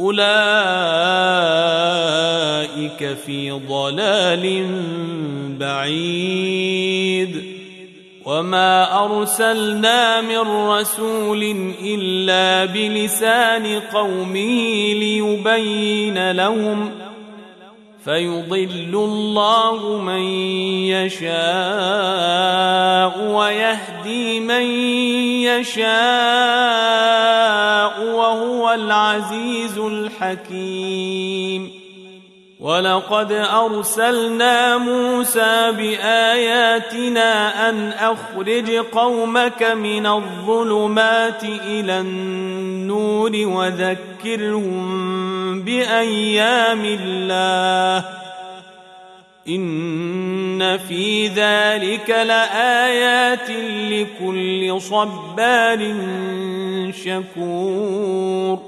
أولئك في ضلال بعيد. وما أرسلنا من رسول إلا بلسان قومه ليبين لهم فيضل الله من يشاء ويهدي من يشاء وهو العزيز الحكيم. ولقد أرسلنا موسى بآياتنا أن أخرج قومك من الظلمات إلى النور وذكرهم بأيام الله. إن في ذلك لآيات لكل صبار شكور.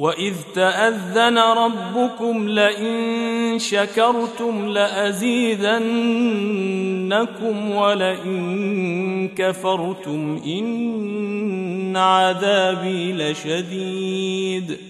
واذ تاذن ربكم لئن شكرتم لازيدنكم ولئن كفرتم ان عذابي لشديد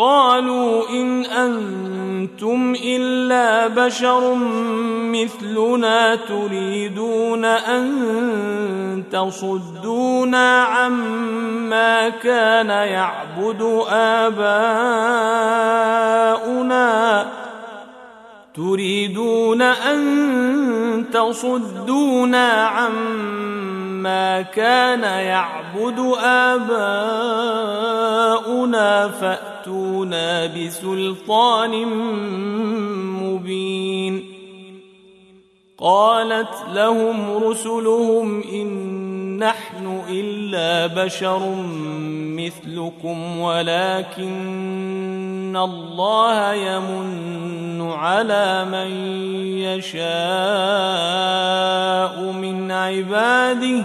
قالوا إن أنتم إلا بشر مثلنا تريدون أن تصدونا عما كان يعبد آباؤنا تريدون أن تصدونا عما كان يعبد آباؤنا فاتونا بسلطان مبين. قالت لهم رسلهم إن نحن إلا بشر مثلكم ولكن الله يمن على من يشاء من عباده.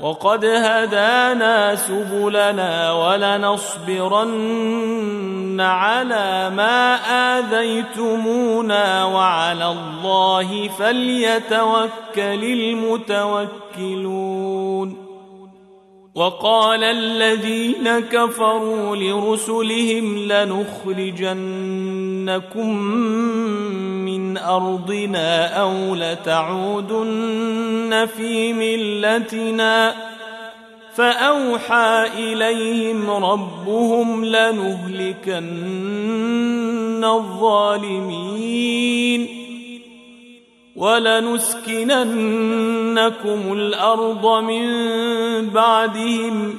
وقد هدانا سبلنا ولنصبرن على ما آذيتمونا وعلى الله فليتوكل المتوكلون. وقال الذين كفروا لرسلهم لنخرجنكم من ارضنا أو لتعودن في ملتنا فاوحى اليهم ربهم لنهلكن الظالمين ولنسكننكم الأرض من بعدهم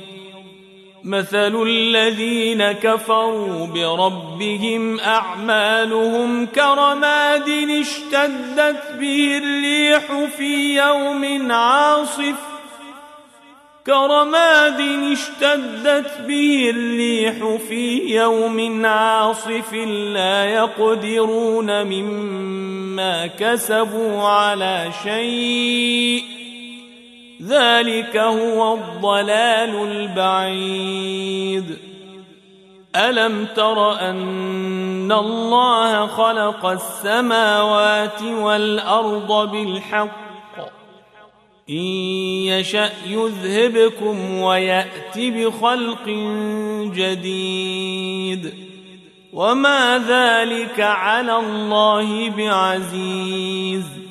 مثل الذين كفروا بربهم أعمالهم كرماد اشتدت به الريح في يوم عاصف. كرماد اشتدت به الريح في يوم عاصف لا يقدرون مما كسبوا على شيء. ذلك هو الضلال البعيد. ألم تر أن الله خلق السماوات والأرض بالحق؟ إن يشأ يذهبكم ويأت بخلق جديد. وما ذلك على الله بعزيز.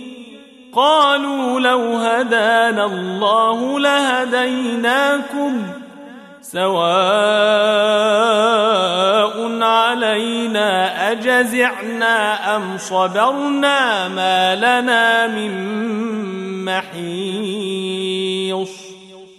قالوا لو هدانا الله لهديناكم سواء علينا أجزعنا أم صبرنا ما لنا من محيص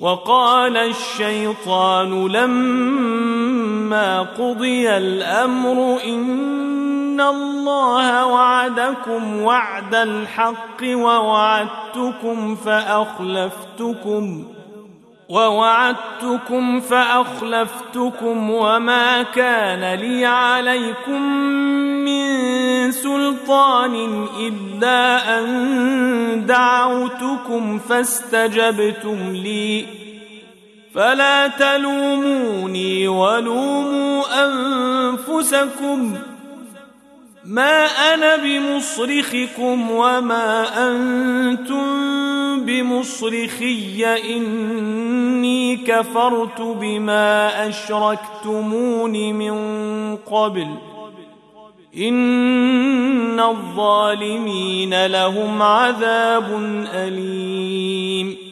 وقال الشيطان لما قضي الأمر إن ان الله وعدكم وعد الحق ووعدتكم فاخلفتكم ووعدتكم فاخلفتكم وما كان لي عليكم من سلطان الا ان دعوتكم فاستجبتم لي فلا تلوموني ولوموا انفسكم ما أنا بمصرخكم وما أنتم بمصرخي. إني كفرت بما أشركتمون من قبل. إن الظالمين لهم عذاب أليم.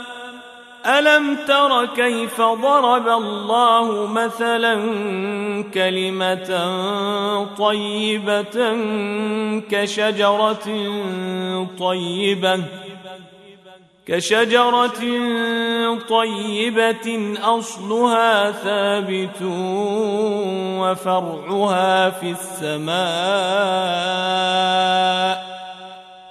ألم تر كيف ضرب الله مثلا كلمة طيبة كشجرة طيبة كشجرة طيبة أصلها ثابت وفرعها في السماء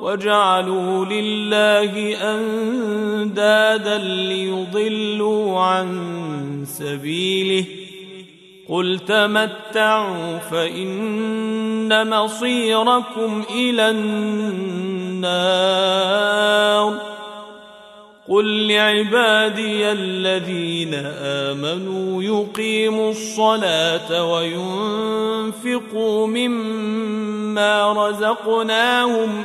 وجعلوا لله أندادا ليضلوا عن سبيله قل تمتعوا فإن مصيركم إلى النار قل لعبادي الذين آمنوا يقيموا الصلاة وينفقوا مما رزقناهم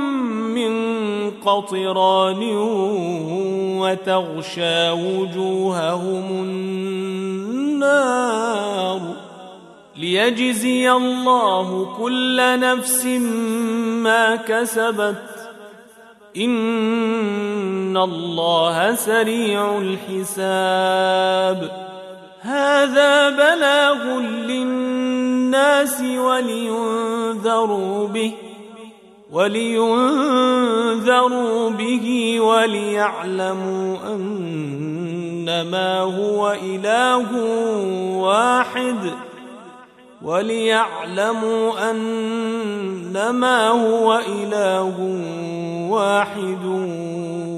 قطران وتغشى وجوههم النار ليجزي الله كل نفس ما كسبت ان الله سريع الحساب هذا بلاغ للناس ولينذروا به ولينذروا به وليعلموا انما هو إله واحد وليعلموا انما هو إله واحد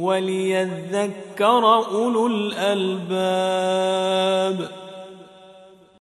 وليذكر أولو الألباب